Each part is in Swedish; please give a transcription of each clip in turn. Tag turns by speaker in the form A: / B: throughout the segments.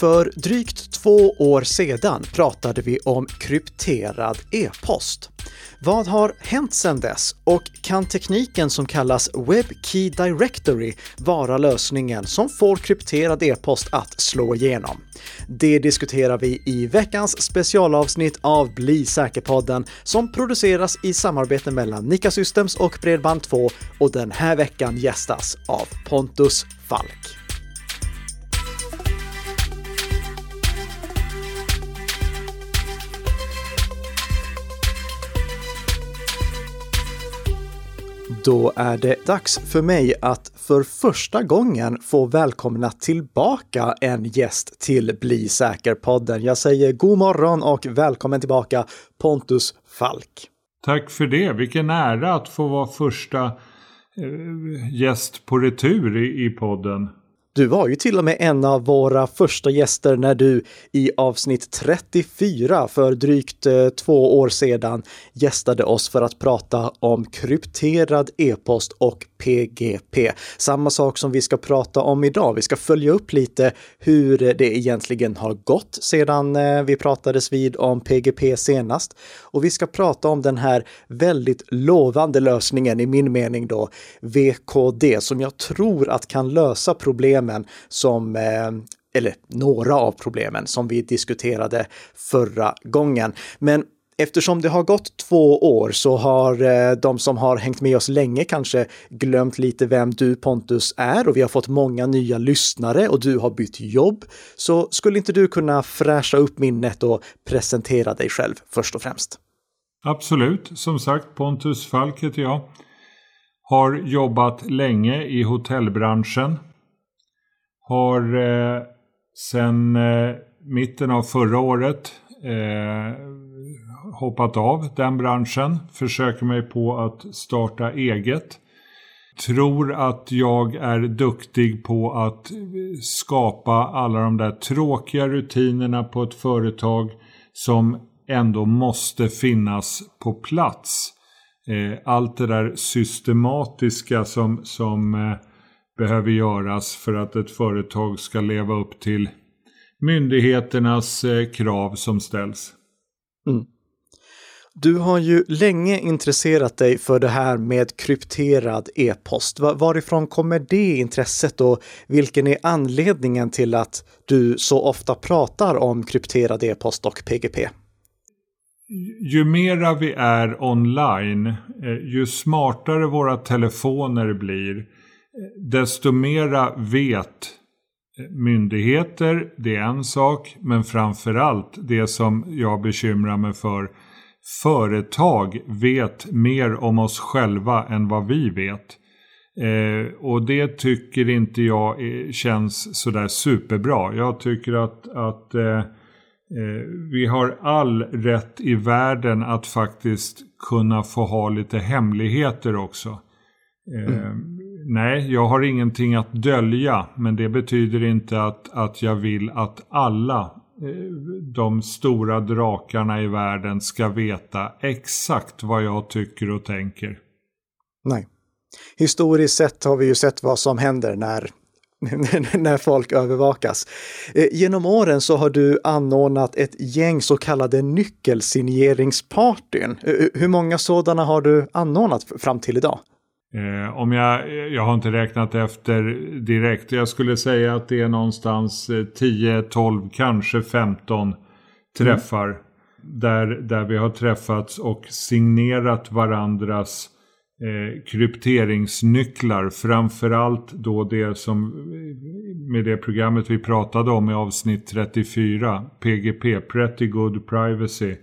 A: För drygt två år sedan pratade vi om krypterad e-post. Vad har hänt sedan dess och kan tekniken som kallas Web Key Directory vara lösningen som får krypterad e-post att slå igenom? Det diskuterar vi i veckans specialavsnitt av Bli säker-podden som produceras i samarbete mellan Nika Systems och Bredband2 och den här veckan gästas av Pontus Falk. Då är det dags för mig att för första gången få välkomna tillbaka en gäst till Bli säker-podden. Jag säger god morgon och välkommen tillbaka Pontus Falk.
B: Tack för det. Vilken ära att få vara första eh, gäst på retur i, i podden.
A: Du var ju till och med en av våra första gäster när du i avsnitt 34 för drygt eh, två år sedan gästade oss för att prata om krypterad e-post och PGP. Samma sak som vi ska prata om idag. Vi ska följa upp lite hur det egentligen har gått sedan eh, vi pratades vid om PGP senast. Och vi ska prata om den här väldigt lovande lösningen, i min mening då, VKD, som jag tror att kan lösa problemen som eh, eller några av problemen som vi diskuterade förra gången. Men Eftersom det har gått två år så har eh, de som har hängt med oss länge kanske glömt lite vem du Pontus är och vi har fått många nya lyssnare och du har bytt jobb. Så skulle inte du kunna fräscha upp minnet och presentera dig själv först och främst?
B: Absolut. Som sagt, Pontus Falk heter jag. Har jobbat länge i hotellbranschen. Har eh, sedan eh, mitten av förra året eh, hoppat av den branschen. Försöker mig på att starta eget. Tror att jag är duktig på att skapa alla de där tråkiga rutinerna på ett företag som ändå måste finnas på plats. Eh, allt det där systematiska som, som eh, behöver göras för att ett företag ska leva upp till myndigheternas eh, krav som ställs. Mm.
A: Du har ju länge intresserat dig för det här med krypterad e-post. Varifrån kommer det intresset och vilken är anledningen till att du så ofta pratar om krypterad e-post och PGP?
B: Ju mera vi är online, eh, ju smartare våra telefoner blir, desto mera vet myndigheter, det är en sak, men framförallt det som jag bekymrar mig för, företag vet mer om oss själva än vad vi vet. Eh, och det tycker inte jag känns sådär superbra. Jag tycker att, att eh, eh, vi har all rätt i världen att faktiskt kunna få ha lite hemligheter också. Eh, mm. Nej, jag har ingenting att dölja, men det betyder inte att, att jag vill att alla eh, de stora drakarna i världen ska veta exakt vad jag tycker och tänker.
A: Nej. Historiskt sett har vi ju sett vad som händer när när folk övervakas. Eh, genom åren så har du anordnat ett gäng så kallade nyckelsigneringspartyn. Eh, hur många sådana har du anordnat fram till idag?
B: Eh, om jag, jag har inte räknat efter direkt. Jag skulle säga att det är någonstans 10, 12, kanske 15 träffar. Mm. Där, där vi har träffats och signerat varandras eh, krypteringsnycklar. Framförallt då det som med det programmet vi pratade om i avsnitt 34. PGP, Pretty Good Privacy.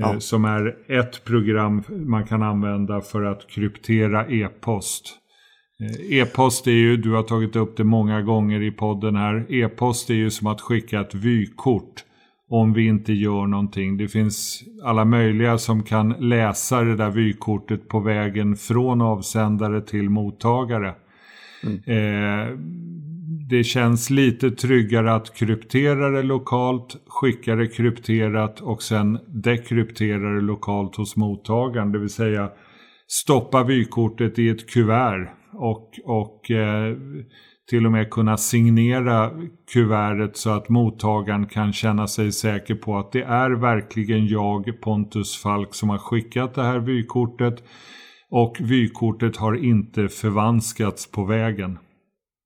B: Ja. Eh, som är ett program man kan använda för att kryptera e-post. Eh, e-post är ju, du har tagit upp det många gånger i podden här. E-post är ju som att skicka ett vykort om vi inte gör någonting. Det finns alla möjliga som kan läsa det där vykortet på vägen från avsändare till mottagare. Mm. Eh, det känns lite tryggare att kryptera det lokalt, skicka det krypterat och sen dekryptera det lokalt hos mottagaren. Det vill säga stoppa vykortet i ett kuvert och, och eh, till och med kunna signera kuvertet så att mottagaren kan känna sig säker på att det är verkligen jag, Pontus Falk, som har skickat det här vykortet. Och vykortet har inte förvanskats på vägen.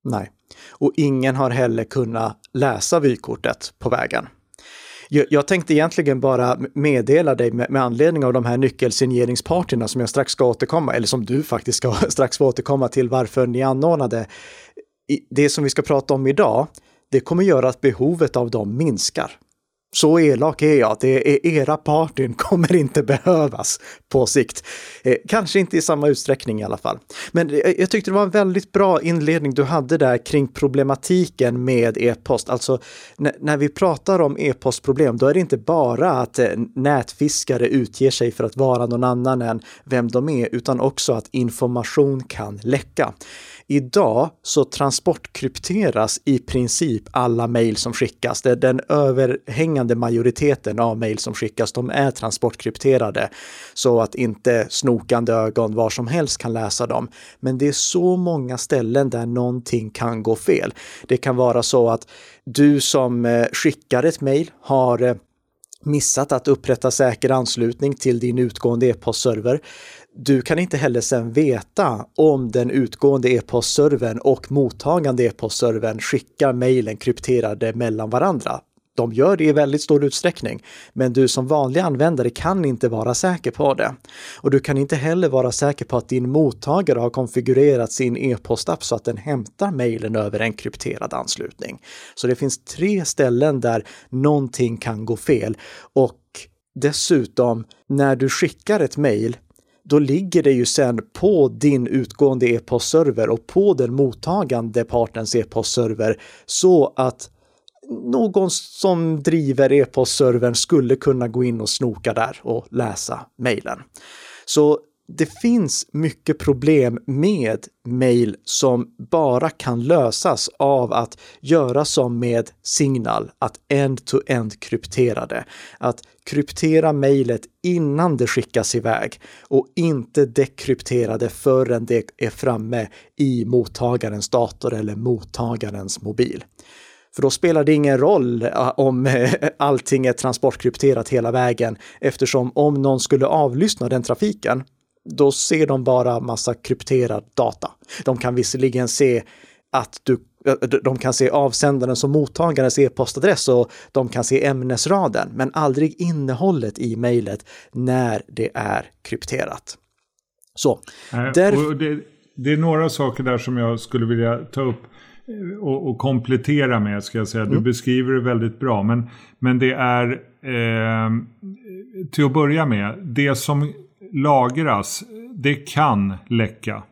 A: Nej, och ingen har heller kunnat läsa vykortet på vägen. Jag, tänkte egentligen bara meddela dig med, med, anledning av de här nyckelsigneringspartierna som jag strax ska återkomma, eller som du faktiskt ska strax få återkomma till varför ni anordnade. Det som vi ska prata om idag, det kommer göra att behovet av dem minskar. Så elak är jag, det är era partyn kommer inte behövas på sikt. Eh, kanske inte i samma utsträckning i alla fall. Men eh, jag tyckte det var en väldigt bra inledning du hade där kring problematiken med e-post. Alltså när vi pratar om e-postproblem, då är det inte bara att eh, nätfiskare utger sig för att vara någon annan än vem de är, utan också att information kan läcka. Idag så transportkrypteras i princip alla mejl som skickas. Det är den överhängande majoriteten av mejl som skickas, de är transportkrypterade så att inte snokande ögon var som helst kan läsa dem. Men det är så många ställen där någonting kan gå fel. Det kan vara så att du som eh, skickar ett mejl har eh, missat att upprätta säker anslutning till din utgående e-postserver du kan inte heller sen veta om den utgående e-postservern och mottagande e-postservern skickar mejlen krypterade mellan varandra. De gör det i väldigt stor utsträckning, men du som vanlig användare kan inte vara säker på det. Och du kan inte heller vara säker på att din mottagare har konfigurerat sin e-postapp så att den hämtar mejlen över en krypterad anslutning. Så det finns tre ställen där någonting kan gå fel och dessutom när du skickar ett mejl då ligger det ju sen på din utgående e-postserver och på den mottagande partens e-postserver så att någon som driver e-postservern skulle kunna gå in och snoka där och läsa mejlen. Så det finns mycket problem med mejl som bara kan lösas av att göra som med Signal, att end-to-end kryptera det. Att kryptera mejlet innan det skickas iväg och inte dekryptera det förrän det är framme i mottagarens dator eller mottagarens mobil. För då spelar det ingen roll eh, om eh, allting är transportkrypterat hela vägen eftersom om någon skulle avlyssna den trafiken då ser de bara massa krypterad data. De kan visserligen se att du de kan se avsändarens och mottagarens e-postadress och de kan se ämnesraden, men aldrig innehållet i mejlet när det är krypterat. Så.
B: Där... Det, det, är några saker där som jag skulle vilja ta upp och, och komplettera med, ska jag säga. Du mm. beskriver det väldigt bra, men, men det är eh, till att börja med, det som lagras, det kan läcka.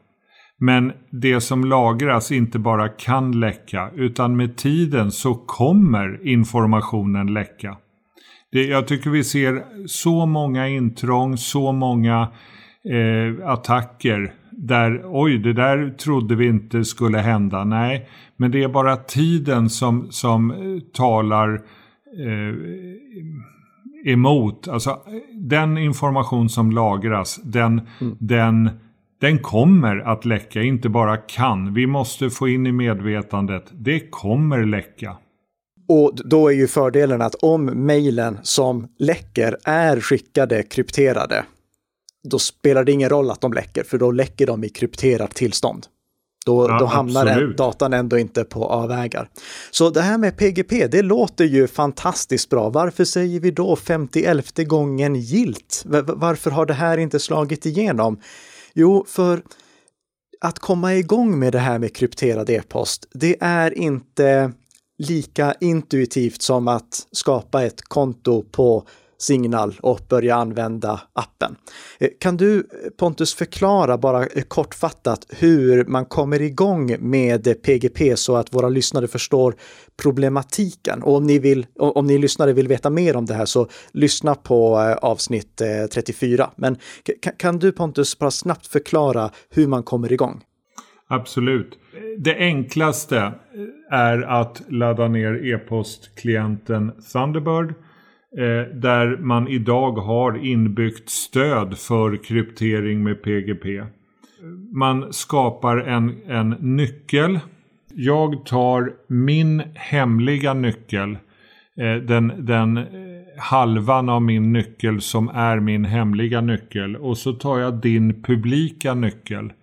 B: Men det som lagras inte bara kan läcka utan med tiden så kommer informationen läcka. Det, jag tycker vi ser så många intrång, så många eh, attacker där oj, det där trodde vi inte skulle hända. Nej, men det är bara tiden som, som eh, talar eh, emot. Alltså den information som lagras, den, mm. den, den kommer att läcka, inte bara kan. Vi måste få in i medvetandet, det kommer läcka.
A: Och då är ju fördelen att om mejlen som läcker är skickade krypterade, då spelar det ingen roll att de läcker, för då läcker de i krypterat tillstånd. Då, ja, då hamnar absolut. datan ändå inte på avvägar. Så det här med PGP, det låter ju fantastiskt bra. Varför säger vi då 51 gången gilt? Varför har det här inte slagit igenom? Jo, för att komma igång med det här med krypterad e-post, det är inte lika intuitivt som att skapa ett konto på Signal och börja använda appen. Eh, kan du eh, Pontus förklara bara eh, kortfattat hur man kommer igång med PGP så att våra lyssnare förstår problematiken? Och om ni, vill, om ni lyssnare vill veta mer om det här så lyssna på avsnitt 34. Men kan du Pontus bara snabbt förklara hur man kommer igång?
B: Absolut. Det enklaste är att ladda ner e-postklienten Thunderbird Eh, där man idag har inbyggt stöd för kryptering med PGP. Man skapar en, en nyckel Jag tar min hemliga nyckel, eh, den, den eh, halvan av min nyckel som är min hemliga nyckel och så tar jag din publika nyckel.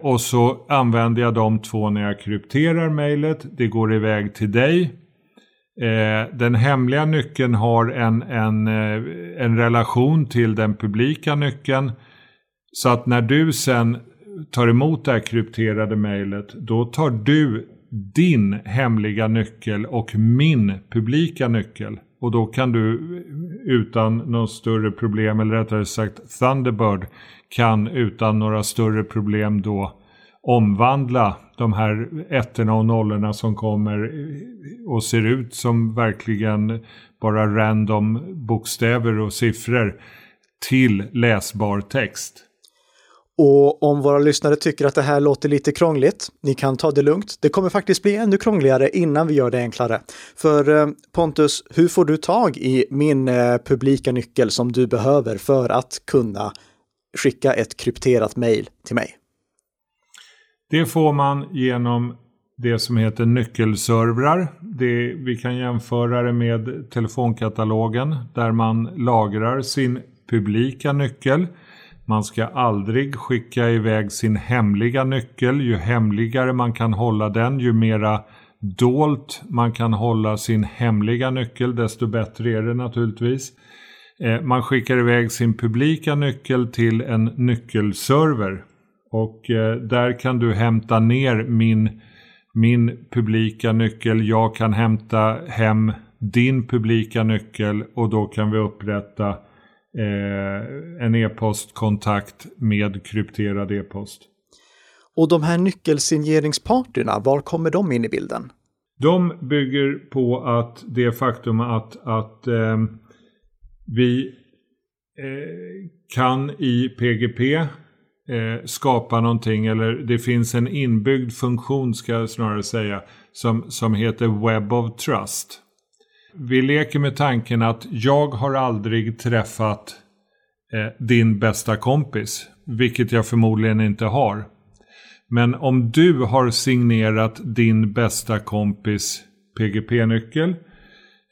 B: Och så använder jag de två när jag krypterar mejlet. Det går iväg till dig. Eh, den hemliga nyckeln har en, en, eh, en relation till den publika nyckeln. Så att när du sen tar emot det här krypterade mejlet, då tar du din hemliga nyckel och min publika nyckel. Och då kan du utan något större problem, eller rättare sagt Thunderbird kan utan några större problem då omvandla de här ettorna och nollorna som kommer och ser ut som verkligen bara random bokstäver och siffror till läsbar text.
A: Och om våra lyssnare tycker att det här låter lite krångligt, ni kan ta det lugnt. Det kommer faktiskt bli ännu krångligare innan vi gör det enklare. För eh, Pontus, hur får du tag i min eh, publika nyckel som du behöver för att kunna skicka ett krypterat mejl till mig?
B: Det får man genom det som heter nyckelservrar. Det, vi kan jämföra det med telefonkatalogen där man lagrar sin publika nyckel. Man ska aldrig skicka iväg sin hemliga nyckel. Ju hemligare man kan hålla den, ju mera dolt man kan hålla sin hemliga nyckel, desto bättre är det naturligtvis. Eh, man skickar iväg sin publika nyckel till en nyckelserver. Och eh, där kan du hämta ner min, min publika nyckel. Jag kan hämta hem din publika nyckel och då kan vi upprätta eh, en e-postkontakt med krypterad e-post.
A: Och de här nyckelsigneringspartyna, var kommer de in i bilden?
B: De bygger på att det faktum att, att eh, vi eh, kan i PGP eh, skapa någonting eller det finns en inbyggd funktion ska jag snarare säga som, som heter Web of Trust. Vi leker med tanken att jag har aldrig träffat eh, din bästa kompis, vilket jag förmodligen inte har. Men om du har signerat din bästa kompis PGP-nyckel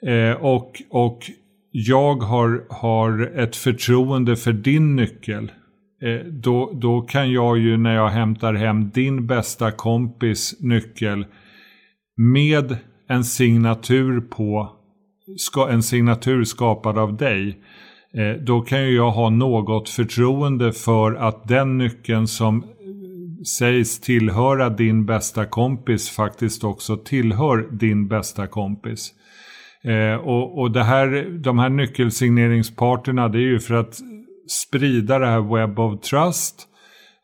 B: eh, och, och jag har, har ett förtroende för din nyckel. Eh, då, då kan jag ju när jag hämtar hem din bästa kompis nyckel med en signatur på ska, en signatur skapad av dig. Eh, då kan ju jag ha något förtroende för att den nyckeln som eh, sägs tillhöra din bästa kompis faktiskt också tillhör din bästa kompis. Eh, och, och det här, de här nyckelsigneringsparterna det är ju för att sprida det här Web of Trust.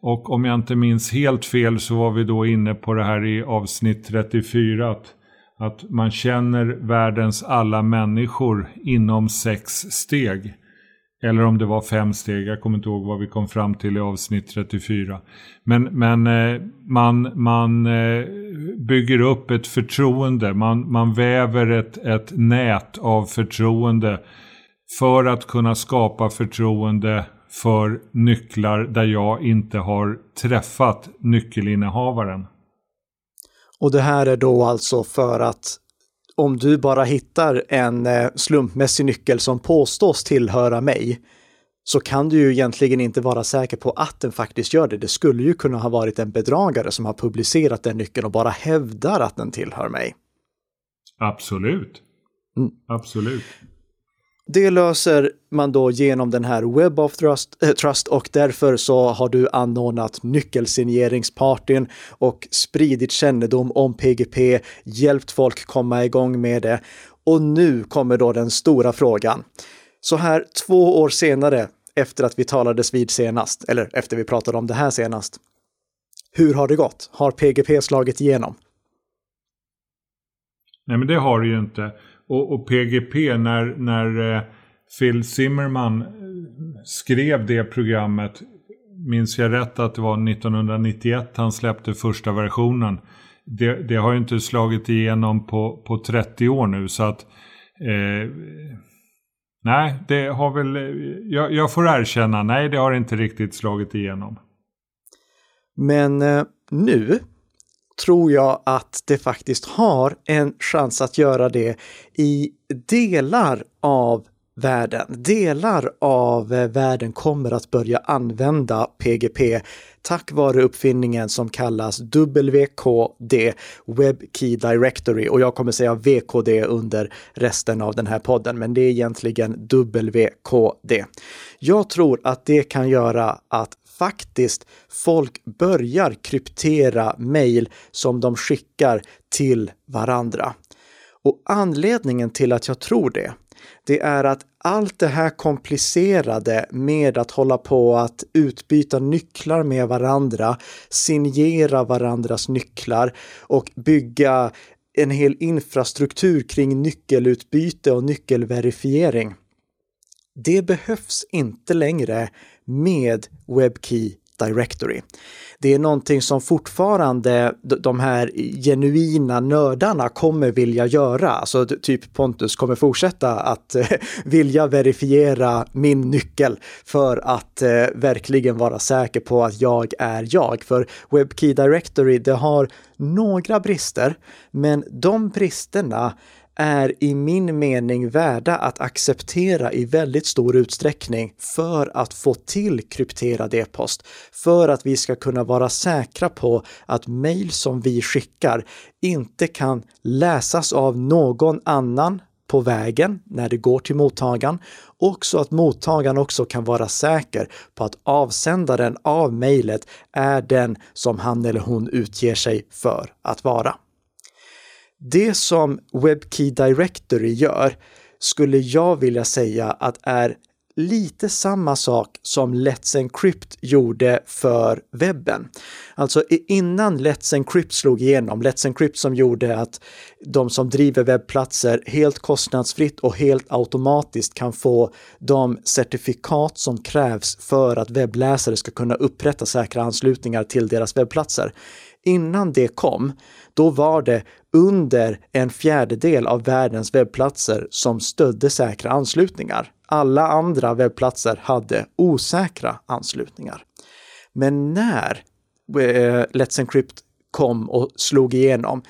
B: Och om jag inte minns helt fel så var vi då inne på det här i avsnitt 34. Att, att man känner världens alla människor inom sex steg. Eller om det var fem steg, jag kommer inte ihåg vad vi kom fram till i avsnitt 34. Men, men eh, man, man eh, bygger upp ett förtroende, man, man väver ett, ett nät av förtroende för att kunna skapa förtroende för nycklar där jag inte har träffat nyckelinnehavaren.
A: Och det här är då alltså för att om du bara hittar en eh, slumpmässig nyckel som påstås tillhöra mig, så kan du ju egentligen inte vara säker på att den faktiskt gör det. Det skulle ju kunna ha varit en bedragare som har publicerat den nyckeln och bara hävdar att den tillhör mig.
B: Absolut. Mm. Absolut.
A: Det löser man då genom den här Web of Trust, äh, Trust och därför så har du anordnat nyckelsigneringspartyn och spridit kännedom om PGP, hjälpt folk komma igång med det. Och nu kommer då den stora frågan. Så här två år senare, efter att vi talades vid senast, eller efter vi pratade om det här senast. Hur har det gått? Har PGP slagit igenom?
B: Nej, men det har det ju inte. Och, och PGP, när, när eh, Phil Zimmerman eh, skrev det programmet, minns jag rätt att det var 1991 han släppte första versionen. Det, det har ju inte slagit igenom på, på 30 år nu så att eh, Nej, det har väl, eh, jag, jag, får erkänna, nej det har inte riktigt slagit igenom.
A: Men eh, nu tror jag att det faktiskt har en chans att göra det i delar av världen. Delar av eh, världen kommer att börja använda PGP tack vare uppfinningen som kallas WKD, Web Key Directory. Och jag kommer säga VKD under resten av den här podden, men det är egentligen WKD. Jag tror att det kan göra att faktiskt folk börjar kryptera mejl som de skickar till varandra. Och anledningen till att jag tror det, det är att allt det här komplicerade med att hålla på att utbyta nycklar med varandra, signera varandras nycklar och bygga en hel infrastruktur kring nyckelutbyte och nyckelverifiering. Det behövs inte längre med WebKey Directory. Det är någonting som fortfarande de här genuina nördarna kommer vilja göra. Alltså typ Pontus kommer fortsätta att eh, vilja verifiera min nyckel för att eh, verkligen vara säker på att jag är jag. För WebKey Directory, det har några brister, men de bristerna är i min mening värda att acceptera i väldigt stor utsträckning för att få till krypterad e-post. För att vi ska kunna vara säkra på att mejl som vi skickar inte kan läsas av någon annan på vägen när det går till mottagaren och så att mottagaren också kan vara säker på att avsändaren av mejlet är den som han eller hon utger sig för att vara. Det som WebKey Directory gör skulle jag vilja säga att är lite samma sak som Let's Encrypt gjorde för webben. Alltså innan Let's Encrypt slog igenom, Let's Encrypt som gjorde att de som driver webbplatser helt kostnadsfritt och helt automatiskt kan få de certifikat som krävs för att webbläsare ska kunna upprätta säkra anslutningar till deras webbplatser. Innan det kom, då var det under en fjärdedel av världens webbplatser som stödde säkra anslutningar. Alla andra webbplatser hade osäkra anslutningar. Men när eh, Let's Encrypt kom och slog igenom,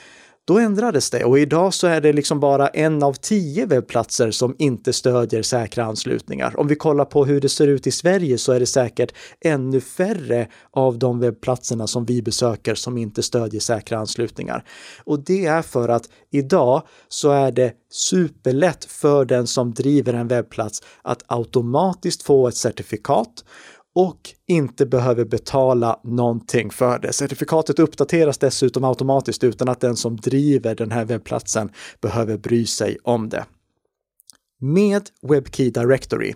A: då ändrades det och idag så är det liksom bara en av tio webbplatser som inte stödjer säkra anslutningar. Om vi kollar på hur det ser ut i Sverige så är det säkert ännu färre av de webbplatserna som vi besöker som inte stödjer säkra anslutningar. Och det är för att idag så är det superlätt för den som driver en webbplats att automatiskt få ett certifikat och inte behöver betala någonting för det. Certifikatet uppdateras dessutom automatiskt utan att den som driver den här webbplatsen behöver bry sig om det. Med WebKey Directory,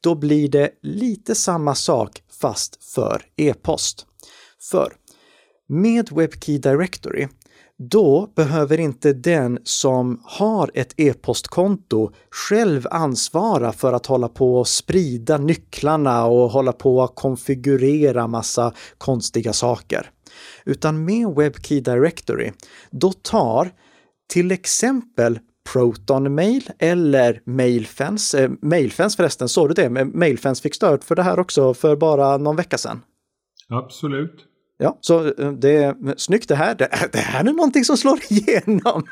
A: då blir det lite samma sak fast för e-post. För med WebKey Directory då behöver inte den som har ett e-postkonto själv ansvara för att hålla på och sprida nycklarna och hålla på att konfigurera massa konstiga saker. Utan med WebKey Directory, då tar till exempel Proton Mail eller Mailfence. Eh, Mailfence förresten, såg du det? Mailfence fick stöd för det här också för bara någon vecka sedan.
B: Absolut.
A: Ja, så eh, det är snyggt det här. Det, det här är någonting som slår igenom.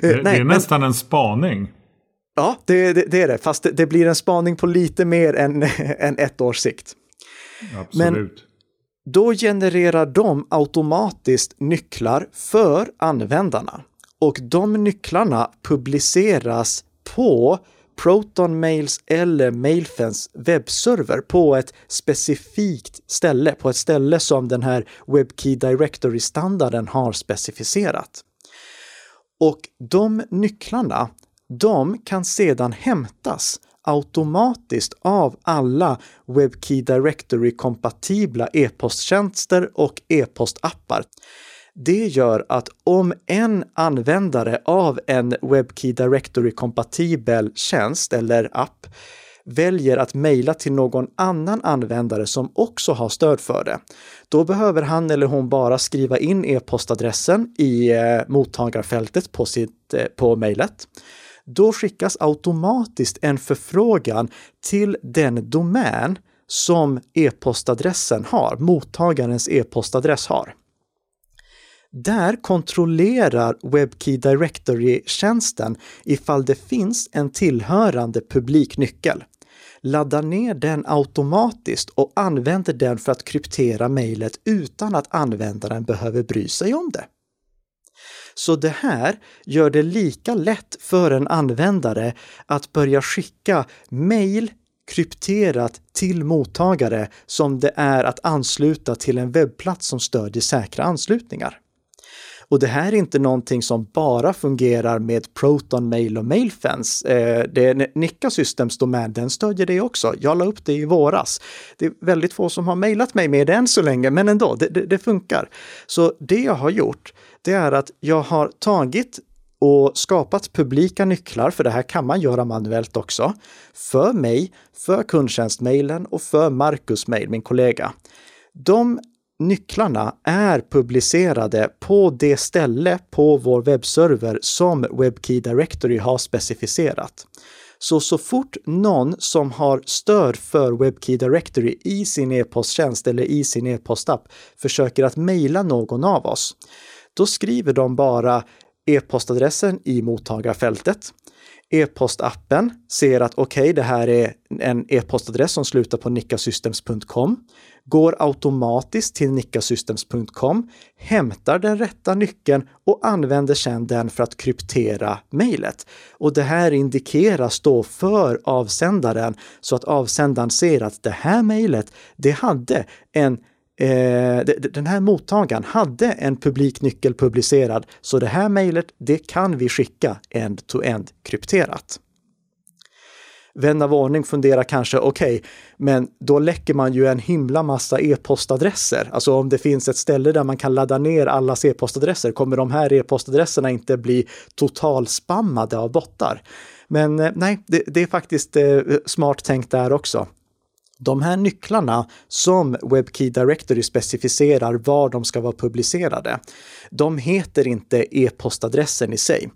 B: Det, Nej, det är nästan en spaning.
A: Ja, det, det, det, är det. Fast det, blir en spaning på lite mer än, än ett års sikt.
B: Absolut. Men
A: då genererar de automatiskt nycklar för användarna. Och de nycklarna publiceras på Proton Mails eller Mailfens webbserver på ett specifikt ställe, på ett ställe som den här WebKey Directory-standarden har specificerat. Och de nycklarna, de kan sedan hämtas automatiskt av alla WebKey Directory-kompatibla e-posttjänster och e-postappar. Det gör att om en användare av en WebKey Directory-kompatibel tjänst eller app väljer att mejla till någon annan användare som också har stöd för det, då behöver han eller hon bara skriva in e-postadressen i eh, mottagarfältet på, sitt, eh, på mejlet. Då skickas automatiskt en förfrågan till den domän som e-postadressen har, mottagarens e-postadress har. Där kontrollerar WebKey Directory-tjänsten ifall det finns en tillhörande publiknyckel. Laddar ner den automatiskt och använder den för att kryptera mejlet utan att användaren behöver bry sig om det. Så det här gör det lika lätt för en användare att börja skicka mejl krypterat till mottagare som det är att ansluta till en webbplats som stödjer säkra anslutningar. Och det här är inte någonting som bara fungerar med Proton Mail och Mailfence. Eh, det är Nika Systems domän, den stödjer det också. Jag la upp det i våras. Det är väldigt få som har mejlat mig med det än så länge, men ändå, det, det, det funkar. Så det jag har gjort, det är att jag har tagit och skapat publika nycklar, för det här kan man göra manuellt också, för mig, för kundtjänstmejlen och för Marcus mail, min kollega. De nycklarna är publicerade på det ställe på vår webbserver som WebKey Directory har specificerat. Så så fort någon som har stöd för WebKey Directory i sin e-posttjänst eller i sin e-postapp försöker att mejla någon av oss, då skriver de bara e-postadressen i mottagarfältet. E-postappen ser att okej, okay, det här är en e-postadress som slutar på nickasystems.com, går automatiskt till nickasystems.com, hämtar den rätta nyckeln och använder sedan den för att kryptera mejlet. Och det här indikeras då för avsändaren så att avsändaren ser att det här mejlet, det hade en Eh, den här mottagaren hade en publiknyckel publicerad, så det här mejlet, det kan vi skicka end-to-end krypterat. Vän av ordning funderar kanske, okej, okay, men då läcker man ju en himla massa e-postadresser. Alltså om det finns ett ställe där man kan ladda ner allas e-postadresser, kommer de här e-postadresserna inte bli totalspammade av bottar? Men eh, nej, det, det är faktiskt eh, smart tänkt där också. De här nycklarna som WebKey Directory specificerar var de ska vara publicerade, de heter inte e-postadressen i sig,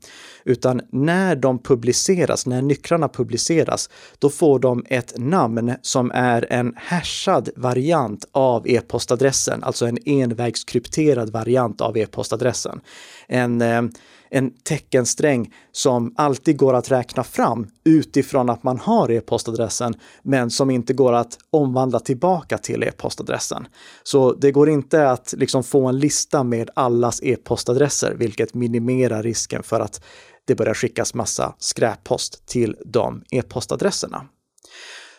A: utan när de publiceras, när nycklarna publiceras, då får de ett namn som är en hashad variant av e-postadressen, alltså en envägskrypterad variant av e-postadressen. En eh, en teckensträng som alltid går att räkna fram utifrån att man har e-postadressen, men som inte går att omvandla tillbaka till e-postadressen. Så det går inte att liksom få en lista med allas e-postadresser, vilket minimerar risken för att det börjar skickas massa skräppost till de e-postadresserna.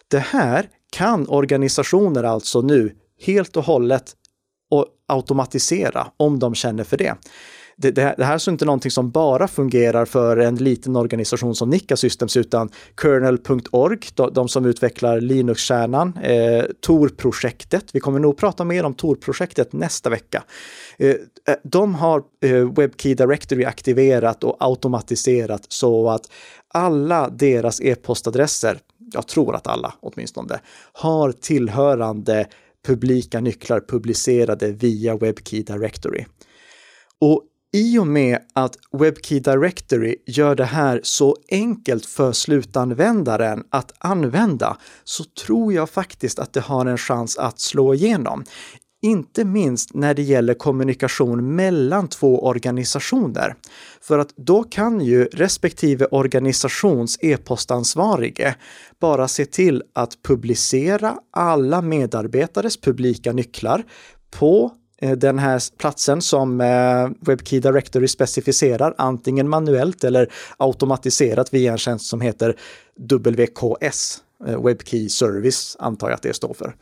A: Det här kan organisationer alltså nu helt och hållet och automatisera om de känner för det det, det, här är alltså inte någonting som bara fungerar för en liten organisation som Nika Systems, utan kernel.org, de, de, som utvecklar Linux-kärnan, eh, Tor-projektet. Vi kommer nog prata mer om Tor-projektet nästa vecka. Eh, eh de har eh, WebKey Directory aktiverat och automatiserat så att alla deras e-postadresser, jag tror att alla åtminstone, har tillhörande publika nycklar publicerade via WebKey Directory. Och i och med att WebKey Directory gör det här så enkelt för slutanvändaren att använda så tror jag faktiskt att det har en chans att slå igenom. Inte minst när det gäller kommunikation mellan två organisationer. För att då kan ju respektive organisations e-postansvarige bara se till att publicera alla medarbetares publika nycklar på Eh, den här platsen som eh, WebKey Directory specificerar, antingen manuellt eller automatiserat via en tjänst som heter WKS, eh, WebKey Service antar jag att det står för.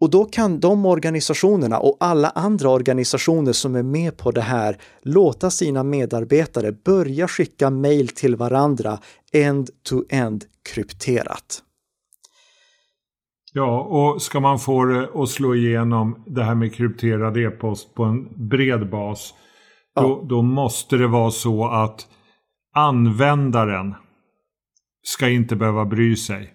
A: Och då kan de organisationerna och alla andra organisationer som är med på det här låta sina medarbetare börja skicka mejl till varandra end-to-end krypterat.
B: Ja, och ska man få det att slå igenom det här med krypterad e-post på en bred bas, ja. då, då, måste det vara så att användaren ska inte behöva bry sig.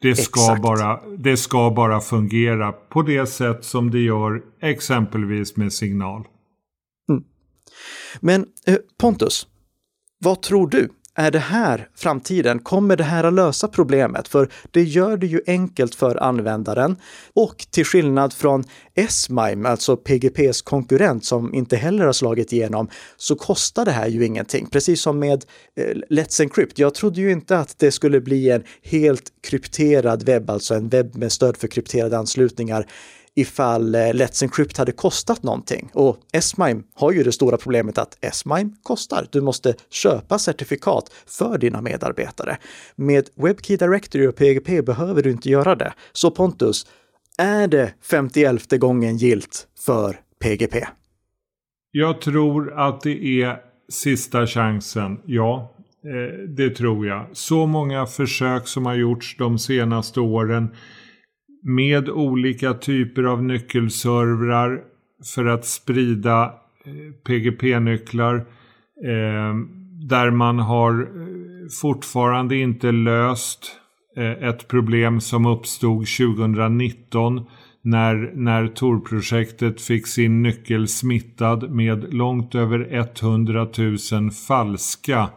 B: Det ska, bara, det ska bara fungera på det sätt som det gör exempelvis med signal. Mm.
A: Men eh, Pontus, vad tror du? Är det här framtiden? Kommer det här att lösa problemet? För det gör det ju enkelt för användaren. Och till skillnad från S-MIME, alltså PGPs konkurrent som inte heller har slagit igenom, så kostar det här ju ingenting. Precis som med eh, Let's Encrypt. Jag trodde ju inte att det skulle bli en helt krypterad webb, alltså en webb med stöd för krypterade anslutningar ifall eh, Let's Encrypt hade kostat någonting. Och S-MIME har ju det stora problemet att S-MIME kostar. Du måste köpa certifikat för dina medarbetare. Med WebKey Directory och PGP behöver du inte göra det. Så Pontus, är det 51 gången gilt för PGP?
B: Jag tror att det är sista chansen, ja. Eh, det tror jag. Så många försök som har gjorts de senaste åren med olika typer av nyckelservrar för att sprida eh, PGP-nycklar. Eh, där man har eh, fortfarande inte löst ett problem som uppstod 2019 när, när Tor-projektet fick sin nyckel smittad med långt över 100 000 falska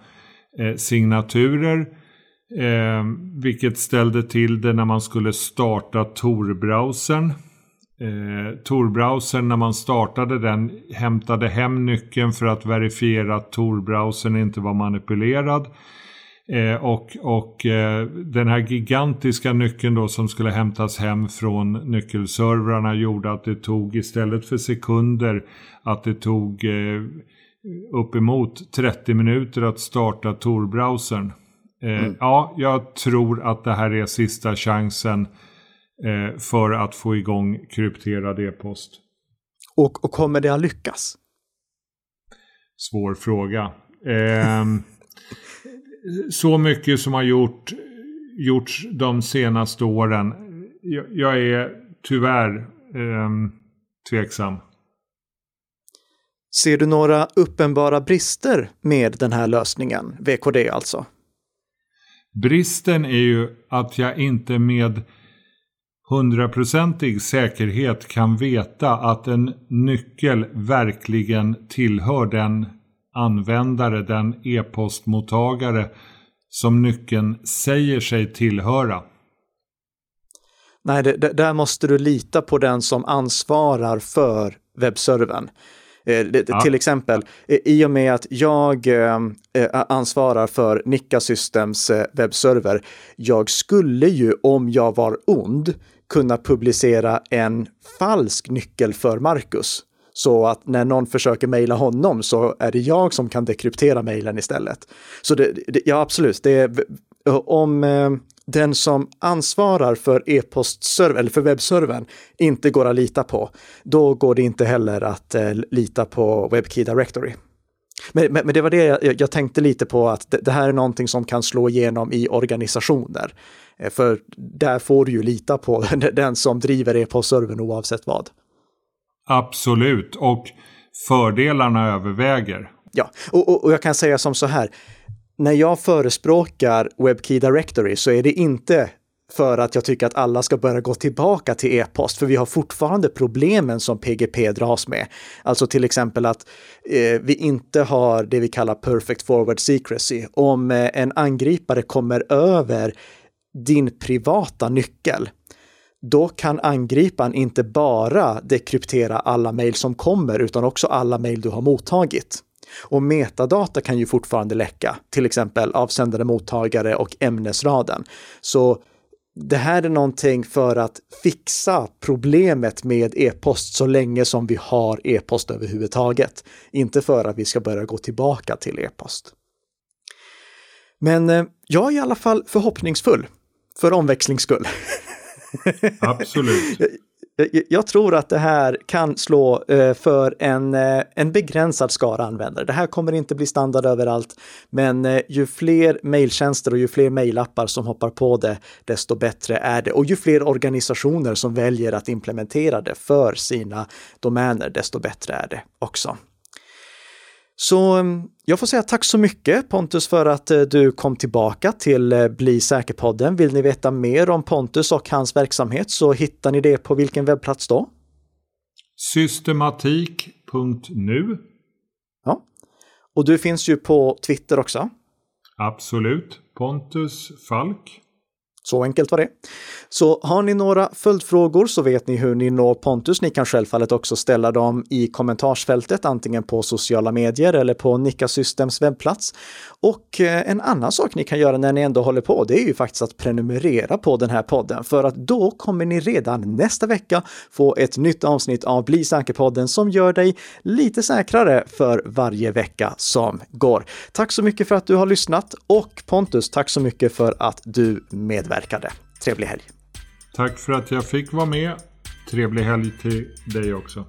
B: signaturer Eh, vilket ställde till det när man skulle starta Tor-browsern. Eh, Tor-browsern när man startade den hämtade hem nyckeln för att verifiera att Tor-browsern inte var manipulerad. Eh, och och eh, den här gigantiska nyckeln då som skulle hämtas hem från nyckelservrarna gjorde att det tog istället för sekunder att det tog eh, uppemot 30 minuter att starta Tor-browsern. Eh, mm. Ja, jag tror att det här är sista chansen eh, för att få igång krypterad e-post.
A: Och, och kommer det att lyckas?
B: Svår fråga. Eh, så mycket som har gjort, gjorts de senaste åren. Jag, jag är tyvärr eh, tveksam.
A: Ser du några uppenbara brister med den här lösningen, VKD alltså?
B: Bristen är ju att jag inte med hundraprocentig säkerhet kan veta att en nyckel verkligen tillhör den användare, den e-postmottagare som nyckeln säger sig tillhöra.
A: Nej, det, det, där måste du lita på den som ansvarar för webbservern. Eh, ja. Till exempel, eh, i och med att jag eh, ansvarar för Nika Systems webbserver, jag skulle ju om jag var ond kunna publicera en falsk nyckel för Marcus. Så att när någon försöker mejla honom så är det jag som kan dekryptera mejlen istället. Så det, det, ja, absolut, det är, om, den som ansvarar för e-postserver eller för webbservern inte går att lita på, då går det inte heller att eh, lita på WebKey Directory. Men, men, men, det var det jag, jag tänkte lite på, att det, det, här är någonting som kan slå igenom i organisationer. Eh, för där får du ju lita på den som driver e-postservern oavsett vad.
B: Absolut, och fördelarna överväger.
A: Ja, och, och, och jag kan säga som så här, när jag förespråkar WebKey Directory så är det inte för att jag tycker att alla ska börja gå tillbaka till e-post, för vi har fortfarande problemen som PGP dras med. Alltså till exempel att eh, vi inte har det vi kallar perfect forward secrecy. Om eh, en angripare kommer över din privata nyckel, då kan angriparen inte bara dekryptera alla mejl som kommer, utan också alla mejl du har mottagit. Och metadata kan ju fortfarande läcka, till exempel avsändare, mottagare och ämnesraden. Så det här är någonting för att fixa problemet med e-post så länge som vi har e-post överhuvudtaget. Inte för att vi ska börja gå tillbaka till e-post. Men eh, jag är i alla fall förhoppningsfull, för omväxlings skull.
B: Absolut.
A: jag tror att det här kan slå eh, för en, eh, en begränsad skara användare. Det här kommer inte bli standard överallt, men eh, ju fler mejltjänster och ju fler mejlappar som hoppar på det, desto bättre är det. Och ju fler organisationer som väljer att implementera det för sina domäner, desto bättre är det också. Så mm, jag får säga tack så mycket Pontus för att eh, du kom tillbaka till eh, Bli säker-podden. Vill ni veta mer om Pontus och hans verksamhet så hittar ni det på vilken webbplats då?
B: Systematik.nu
A: Ja, och du finns ju på Twitter också.
B: Absolut. Pontus Falk.
A: Så enkelt var det. Så har ni några följdfrågor så vet ni hur ni når Pontus. Ni kan självfallet också ställa dem i kommentarsfältet, antingen på sociala medier eller på Nika Systems webbplats. Och eh, en annan sak ni kan göra när ni ändå håller på, det är ju faktiskt att prenumerera på den här podden, för att då kommer ni redan nästa vecka få ett nytt avsnitt av Bli säker-podden som gör dig lite säkrare för varje vecka som går. Tack så mycket för att du har lyssnat och Pontus, tack så mycket för att du medverkar medverkade. Trevlig helg!
B: Tack för att jag fick vara med. Trevlig helg till dig också.